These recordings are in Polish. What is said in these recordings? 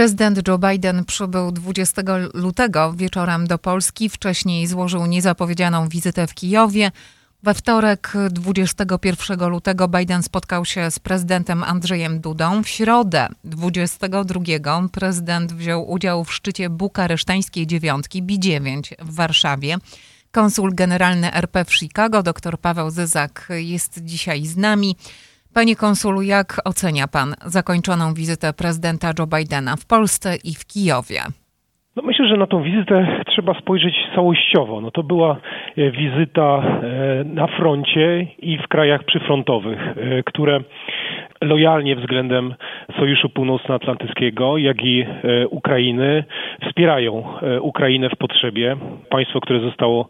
Prezydent Joe Biden przybył 20 lutego wieczorem do Polski. Wcześniej złożył niezapowiedzianą wizytę w Kijowie. We wtorek 21 lutego Biden spotkał się z prezydentem Andrzejem Dudą. W środę 22 prezydent wziął udział w szczycie bukaresztańskiej dziewiątki B9 w Warszawie. Konsul generalny RP w Chicago, dr Paweł Zyzak, jest dzisiaj z nami. Panie konsulu, jak ocenia pan zakończoną wizytę prezydenta Joe Bidena w Polsce i w Kijowie? No myślę, że na tą wizytę trzeba spojrzeć całościowo. No to była e, wizyta e, na froncie i w krajach przyfrontowych, e, które lojalnie względem Sojuszu Północnoatlantyckiego, jak i Ukrainy wspierają Ukrainę w potrzebie. Państwo, które zostało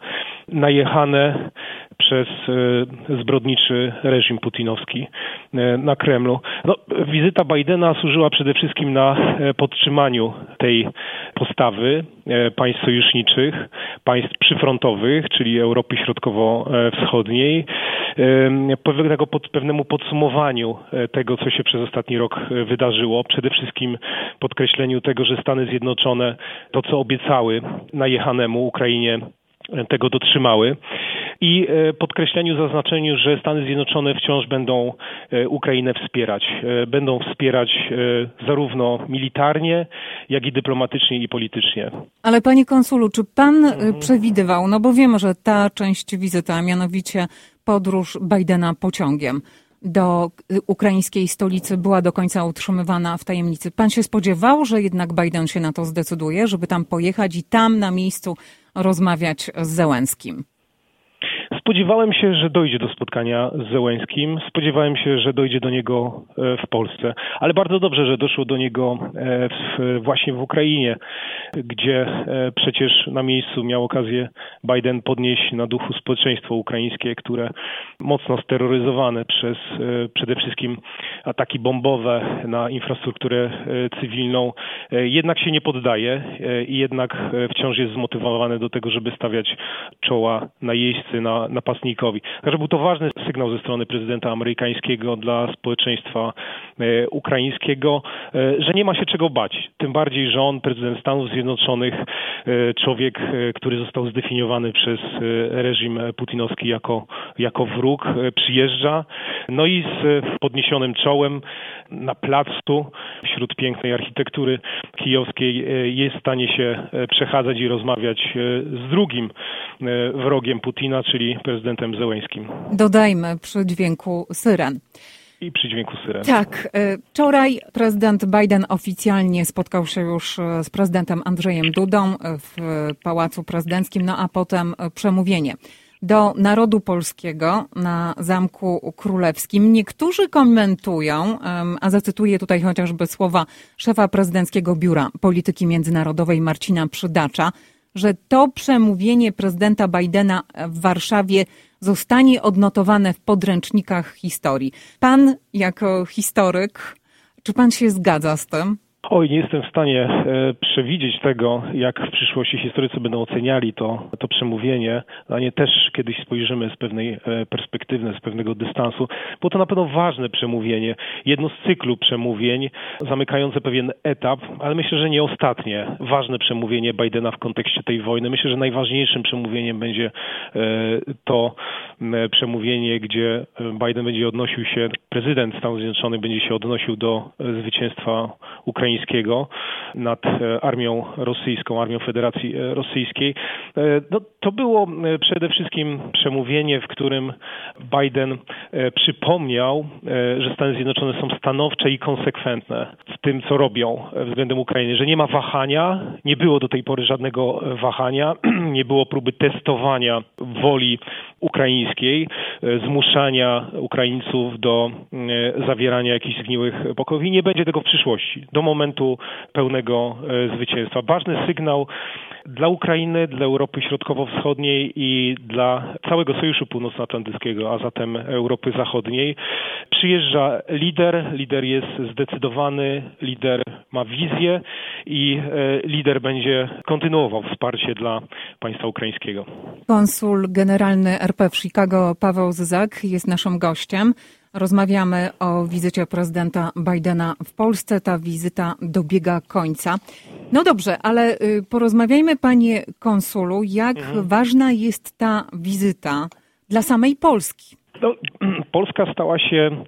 najechane przez e, zbrodniczy reżim putinowski e, na Kremlu. No, wizyta Bidena służyła przede wszystkim na e, podtrzymaniu tej postawy państw sojuszniczych, państw przyfrontowych, czyli Europy Środkowo-Wschodniej, pewnemu podsumowaniu tego, co się przez ostatni rok wydarzyło. Przede wszystkim podkreśleniu tego, że Stany Zjednoczone to, co obiecały najechanemu Ukrainie, tego dotrzymały i e, podkreśleniu, zaznaczeniu, że Stany Zjednoczone wciąż będą e, Ukrainę wspierać. E, będą wspierać zarówno militarnie, jak i dyplomatycznie i politycznie. Ale panie konsulu, czy pan mhm. przewidywał, no bo wiemy, że ta część wizyty, a mianowicie podróż Bidena pociągiem, do ukraińskiej stolicy była do końca utrzymywana w tajemnicy. Pan się spodziewał, że jednak Biden się na to zdecyduje, żeby tam pojechać i tam na miejscu rozmawiać z Zełenskim? Spodziewałem się, że dojdzie do spotkania z Zełęskim. Spodziewałem się, że dojdzie do niego e, w Polsce. Ale bardzo dobrze, że doszło do niego e, w, właśnie w Ukrainie, gdzie e, przecież na miejscu miał okazję Biden podnieść na duchu społeczeństwo ukraińskie, które mocno steroryzowane przez przede wszystkim ataki bombowe na infrastrukturę cywilną, jednak się nie poddaje i jednak wciąż jest zmotywowane do tego, żeby stawiać czoła na jeźdźcy, na, napastnikowi. Także był to ważny sygnał ze strony prezydenta amerykańskiego dla społeczeństwa e, ukraińskiego, e, że nie ma się czego bać. Tym bardziej, że on, prezydent Stanów Zjednoczonych, człowiek, który został zdefiniowany przez reżim putinowski jako, jako wróg, przyjeżdża, no i z podniesionym czołem na placu wśród pięknej architektury kijowskiej jest w stanie się przechadzać i rozmawiać z drugim wrogiem Putina, czyli prezydentem Zełęskim. Dodajmy przy dźwięku syren. I przy dźwięku syren. Tak. E, wczoraj prezydent Biden oficjalnie spotkał się już e, z prezydentem Andrzejem Dudą w Pałacu Prezydenckim, no a potem przemówienie do narodu polskiego na Zamku Królewskim. Niektórzy komentują, a zacytuję tutaj chociażby słowa szefa prezydenckiego biura polityki międzynarodowej Marcina Przydacza, że to przemówienie prezydenta Bidena w Warszawie zostanie odnotowane w podręcznikach historii. Pan, jako historyk, czy pan się zgadza z tym? Oj, nie jestem w stanie e, przewidzieć tego, jak w przyszłości historycy będą oceniali to, to przemówienie. Na nie też kiedyś spojrzymy z pewnej e, perspektywy, z pewnego dystansu. Było to na pewno ważne przemówienie, jedno z cyklu przemówień zamykające pewien etap, ale myślę, że nie ostatnie. Ważne przemówienie Bidena w kontekście tej wojny. Myślę, że najważniejszym przemówieniem będzie e, to przemówienie, gdzie Biden będzie odnosił się, prezydent Stanów Zjednoczonych będzie się odnosił do zwycięstwa Ukrainy ukraińskiego nad e, armią rosyjską, armią Federacji e, Rosyjskiej. E, no, to było przede wszystkim przemówienie, w którym Biden przypomniał, że Stany Zjednoczone są stanowcze i konsekwentne w tym, co robią względem Ukrainy, że nie ma wahania, nie było do tej pory żadnego wahania, nie było próby testowania woli ukraińskiej, zmuszania Ukraińców do zawierania jakichś zgniłych pokojów i nie będzie tego w przyszłości. Do momentu, momentu pełnego e, zwycięstwa. Ważny sygnał dla Ukrainy, dla Europy Środkowo-Wschodniej i dla całego Sojuszu Północnoatlantyckiego, a zatem Europy Zachodniej. Przyjeżdża lider, lider jest zdecydowany, lider ma wizję i e, lider będzie kontynuował wsparcie dla państwa ukraińskiego. Konsul generalny RP w Chicago Paweł Zyzak jest naszym gościem. Rozmawiamy o wizycie prezydenta Bidena w Polsce. Ta wizyta dobiega końca. No dobrze, ale y, porozmawiajmy, panie konsulu, jak mhm. ważna jest ta wizyta dla samej Polski. No, Polska stała się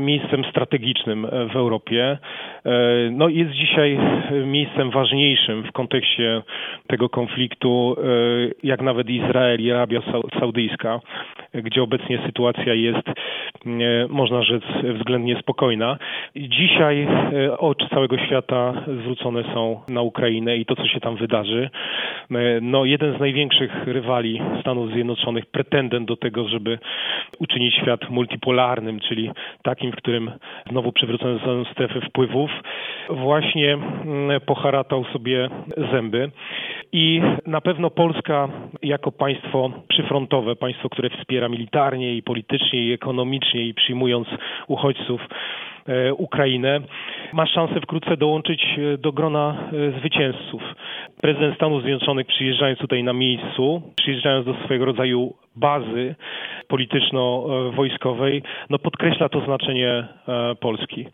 miejscem strategicznym e, w Europie. E, no, jest dzisiaj miejscem ważniejszym w kontekście tego konfliktu, jak nawet Izrael i Arabia Saudyjska, gdzie obecnie sytuacja jest, można rzec, względnie spokojna. Dzisiaj oczy całego świata zwrócone są na Ukrainę i to, co się tam wydarzy. No, jeden z największych rywali Stanów Zjednoczonych, pretendent do tego, żeby uczynić świat multipolarnym, czyli takim, w którym znowu przywrócone zostaną strefy wpływów, właśnie mm, poharatał sobie zęby. I na pewno Polska jako państwo przyfrontowe, państwo, które wspiera militarnie i politycznie i ekonomicznie i przyjmując uchodźców, e, Ukrainę, ma szansę wkrótce dołączyć e, do grona e, zwycięzców. Prezydent Stanów Zjednoczonych przyjeżdżając tutaj na miejscu, przyjeżdżając do swojego rodzaju bazy polityczno-wojskowej, no podkreśla to znaczenie e, Polski.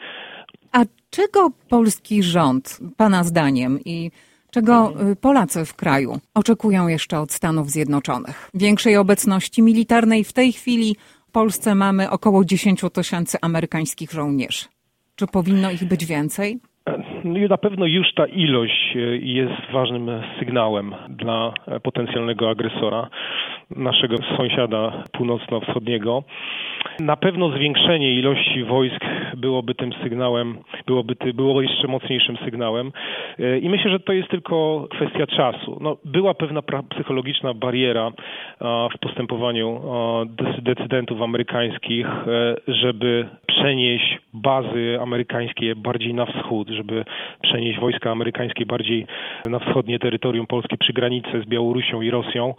A czego polski rząd, Pana zdaniem, i czego y, Polacy w kraju oczekują jeszcze od Stanów Zjednoczonych? Większej obecności militarnej. W tej chwili w Polsce mamy około 10 tysięcy amerykańskich żołnierzy. Czy powinno ich być więcej? No i na pewno już ta ilość e, jest ważnym sygnałem dla potencjalnego agresora, naszego sąsiada północno-wschodniego. Na pewno zwiększenie ilości wojsk byłoby tym sygnałem, byłoby było jeszcze mocniejszym sygnałem. E, I myślę, że to jest tylko kwestia czasu. No, była pewna psychologiczna bariera w postępowaniu decydentów amerykańskich, e, żeby przenieść bazy amerykańskie bardziej na wschód, żeby przenieść wojska amerykańskie bardziej na wschodnie terytorium Polski przy granicy z Białorusią i Rosją.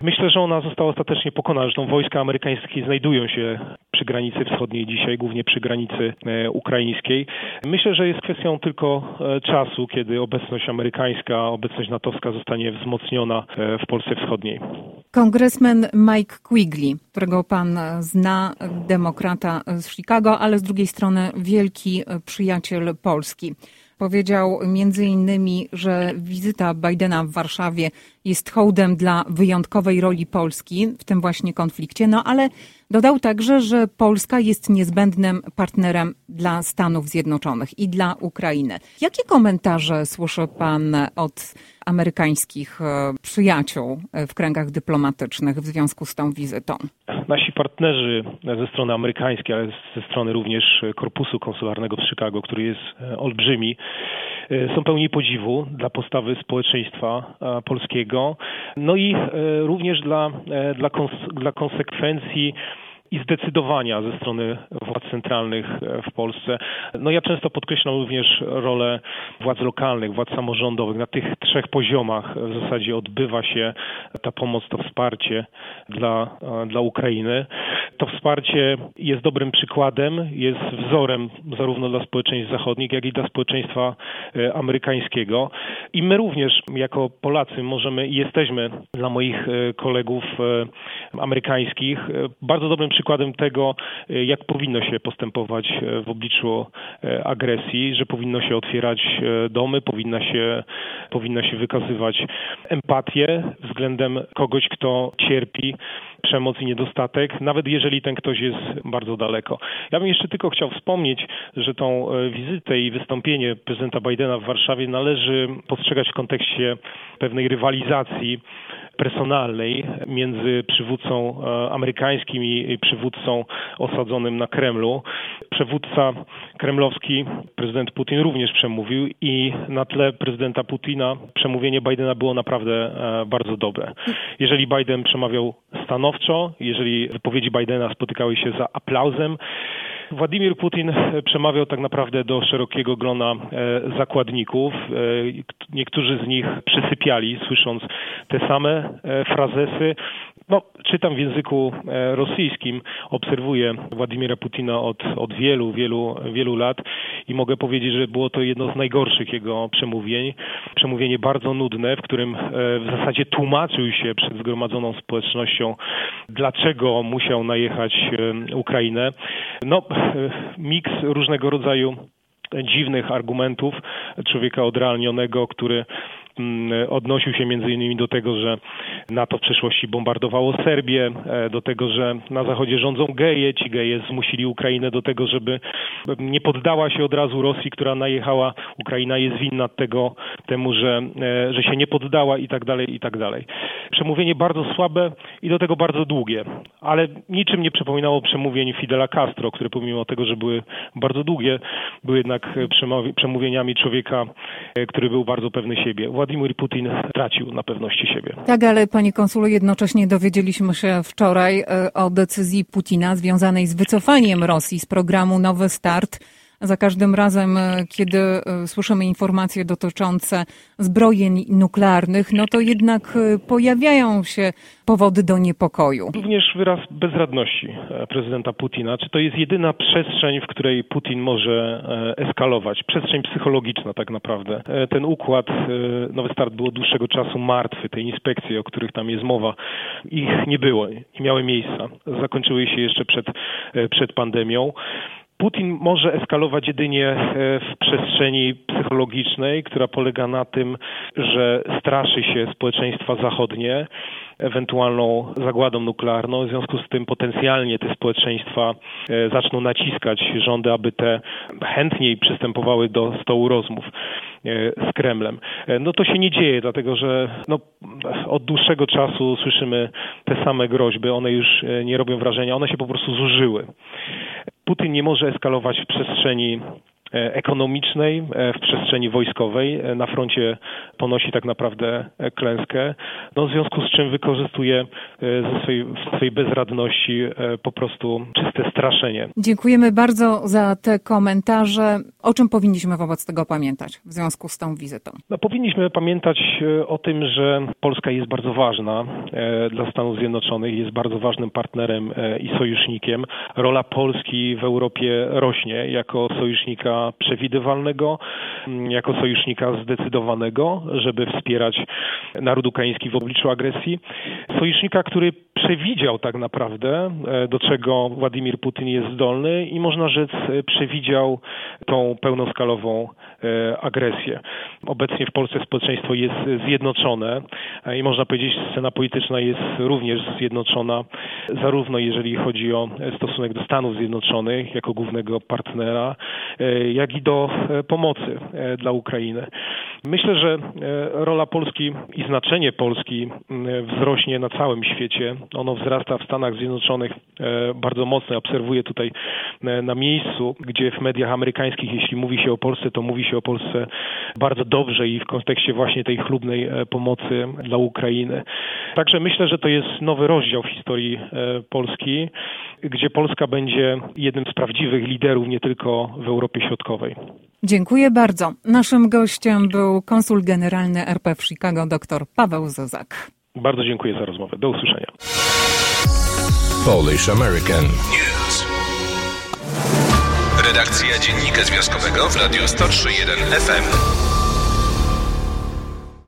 Myślę, że ona została ostatecznie pokonana. Zresztą wojska amerykańskie znajdują się przy granicy wschodniej dzisiaj, głównie przy granicy e, ukraińskiej. Myślę, że jest kwestią tylko e, czasu, kiedy obecność amerykańska, obecność natowska zostanie wzmocniona e, w Polsce Wschodniej. Kongresmen Mike Quigley, którego pan zna, demokrata z Chicago, ale z drugiej strony wielki przyjaciel Polski. Powiedział między innymi, że wizyta Bidena w Warszawie jest hołdem dla wyjątkowej roli Polski w tym właśnie konflikcie, no ale dodał także, że Polska jest niezbędnym partnerem dla Stanów Zjednoczonych i dla Ukrainy. Jakie komentarze słyszy pan od amerykańskich e, przyjaciół w kręgach dyplomatycznych w związku z tą wizytą? Nasi partnerzy ze strony amerykańskiej, ale ze strony również Korpusu Konsularnego w Chicago, który jest e, olbrzymi, e, są pełni podziwu dla postawy społeczeństwa polskiego, no i również dla, dla, dla konsekwencji i zdecydowania ze strony władz centralnych e, w Polsce. No ja często podkreślam również rolę władz lokalnych, władz samorządowych. Na tych trzech poziomach w zasadzie odbywa się ta pomoc, to wsparcie dla, e, dla Ukrainy. To wsparcie jest dobrym przykładem, jest wzorem zarówno dla społeczeństw zachodnich, jak i dla społeczeństwa e, amerykańskiego. I my również jako Polacy możemy i jesteśmy dla moich kolegów amerykańskich bardzo dobrym przykładem przykładem tego, e, jak powinno się postępować e, w obliczu e, agresji, że powinno się otwierać domy, powinna się, powinna się wykazywać empatię względem kogoś, kto cierpi przemoc i niedostatek, nawet jeżeli ten ktoś jest bardzo daleko. Ja bym jeszcze tylko chciał wspomnieć, że tą wizytę i wystąpienie prezydenta Bidena w Warszawie należy postrzegać w kontekście pewnej rywalizacji personalnej między przywódcą e, amerykańskim i przywódcą osadzonym na Kremlu. Przywódca kremlowski, prezydent Putin również przemówił i na tle prezydenta Putina przemówienie Bidena było naprawdę e, bardzo dobre. Jeżeli Biden przemawiał stanowczo, jeżeli wypowiedzi Bidena spotykały się za aplauzem, Władimir Putin przemawiał tak naprawdę do szerokiego grona e, zakładników. E, niektórzy z nich przysypiali, słysząc te same e, frazesy. No, czytam w języku e, rosyjskim, obserwuję Władimira Putina od, od wielu, wielu, wielu lat i mogę powiedzieć, że było to jedno z najgorszych jego przemówień. Przemówienie bardzo nudne, w którym e, w zasadzie tłumaczył się przed zgromadzoną społecznością, dlaczego musiał najechać e, Ukrainę. No, miks różnego rodzaju dziwnych argumentów człowieka odrealnionego, który odnosił się między innymi do tego, że NATO w przeszłości bombardowało Serbię, e, do tego, że na zachodzie rządzą geje, ci geje zmusili Ukrainę do tego, żeby nie poddała się od razu Rosji, która najechała. Ukraina jest winna tego, temu, że, e, że się nie poddała i tak dalej, i tak dalej. Przemówienie bardzo słabe i do tego bardzo długie, ale niczym nie przypominało przemówień Fidela Castro, które pomimo tego, że były bardzo długie, były jednak przemówieniami człowieka, e, który był bardzo pewny siebie. Władimir Putin tracił na pewności siebie. Tak, ale panie konsulu, jednocześnie dowiedzieliśmy się wczoraj e, o decyzji Putina związanej z wycofaniem Rosji z programu Nowy Start za każdym razem, e, kiedy e, słyszymy informacje dotyczące zbrojeń nuklearnych, no to jednak e, pojawiają się powody do niepokoju. Również wyraz bezradności prezydenta Putina. Czy to jest jedyna przestrzeń, w której Putin może eskalować? Przestrzeń psychologiczna tak naprawdę. Ten układ, Nowy Start był od dłuższego czasu martwy. Te inspekcje, o których tam jest mowa, ich nie było, nie miały miejsca. Zakończyły się jeszcze przed, przed pandemią. Putin może eskalować jedynie e, w przestrzeni psychologicznej, która polega na tym, że straszy się społeczeństwa zachodnie ewentualną zagładą nuklearną. W związku z tym potencjalnie te społeczeństwa e, zaczną naciskać rządy, aby te chętniej przystępowały do stołu rozmów e, z Kremlem. No to się nie dzieje, dlatego że no, od dłuższego czasu słyszymy te same groźby, one już nie robią wrażenia, one się po prostu zużyły. Putin nie może eskalować w przestrzeni ekonomicznej, e, w przestrzeni wojskowej. E, na froncie ponosi tak naprawdę klęskę, no, w związku z czym wykorzystuje ze swojej, swojej bezradności po prostu czyste straszenie. Dziękujemy bardzo za te komentarze. O czym powinniśmy wobec tego pamiętać w związku z tą wizytą? No, powinniśmy pamiętać o tym, że Polska jest bardzo ważna dla Stanów Zjednoczonych, jest bardzo ważnym partnerem i sojusznikiem. Rola Polski w Europie rośnie jako sojusznika przewidywalnego, mm, jako sojusznika zdecydowanego, żeby wspierać naród ukraiński w obliczu agresji. Sojusznika, który przewidział tak naprawdę, e, do czego Władimir Putin jest zdolny i można rzec e, przewidział tą pełnoskalową e, agresję. Obecnie w Polsce społeczeństwo jest zjednoczone i można powiedzieć, że scena polityczna jest również zjednoczona, zarówno jeżeli chodzi o stosunek do Stanów Zjednoczonych jako głównego partnera, jak i do pomocy dla Ukrainy. Myślę, że rola Polski i znaczenie Polski wzrośnie na całym świecie ono wzrasta w Stanach Zjednoczonych e, bardzo mocno. Obserwuję tutaj e, na miejscu, gdzie w mediach amerykańskich, jeśli mówi się o Polsce, to mówi się o Polsce bardzo dobrze i w kontekście właśnie tej chlubnej e, pomocy dla Ukrainy. Także myślę, że to jest nowy rozdział w historii Polski, gdzie Polska będzie jednym z prawdziwych liderów nie tylko w Europie Środkowej. Dziękuję bardzo. Naszym gościem był konsul generalny RP w Chicago dr Paweł Zozak. Bardzo dziękuję za rozmowę. Do usłyszenia. Polish American News. Redakcja Dziennika Związkowego w Radiu 103.1 FM.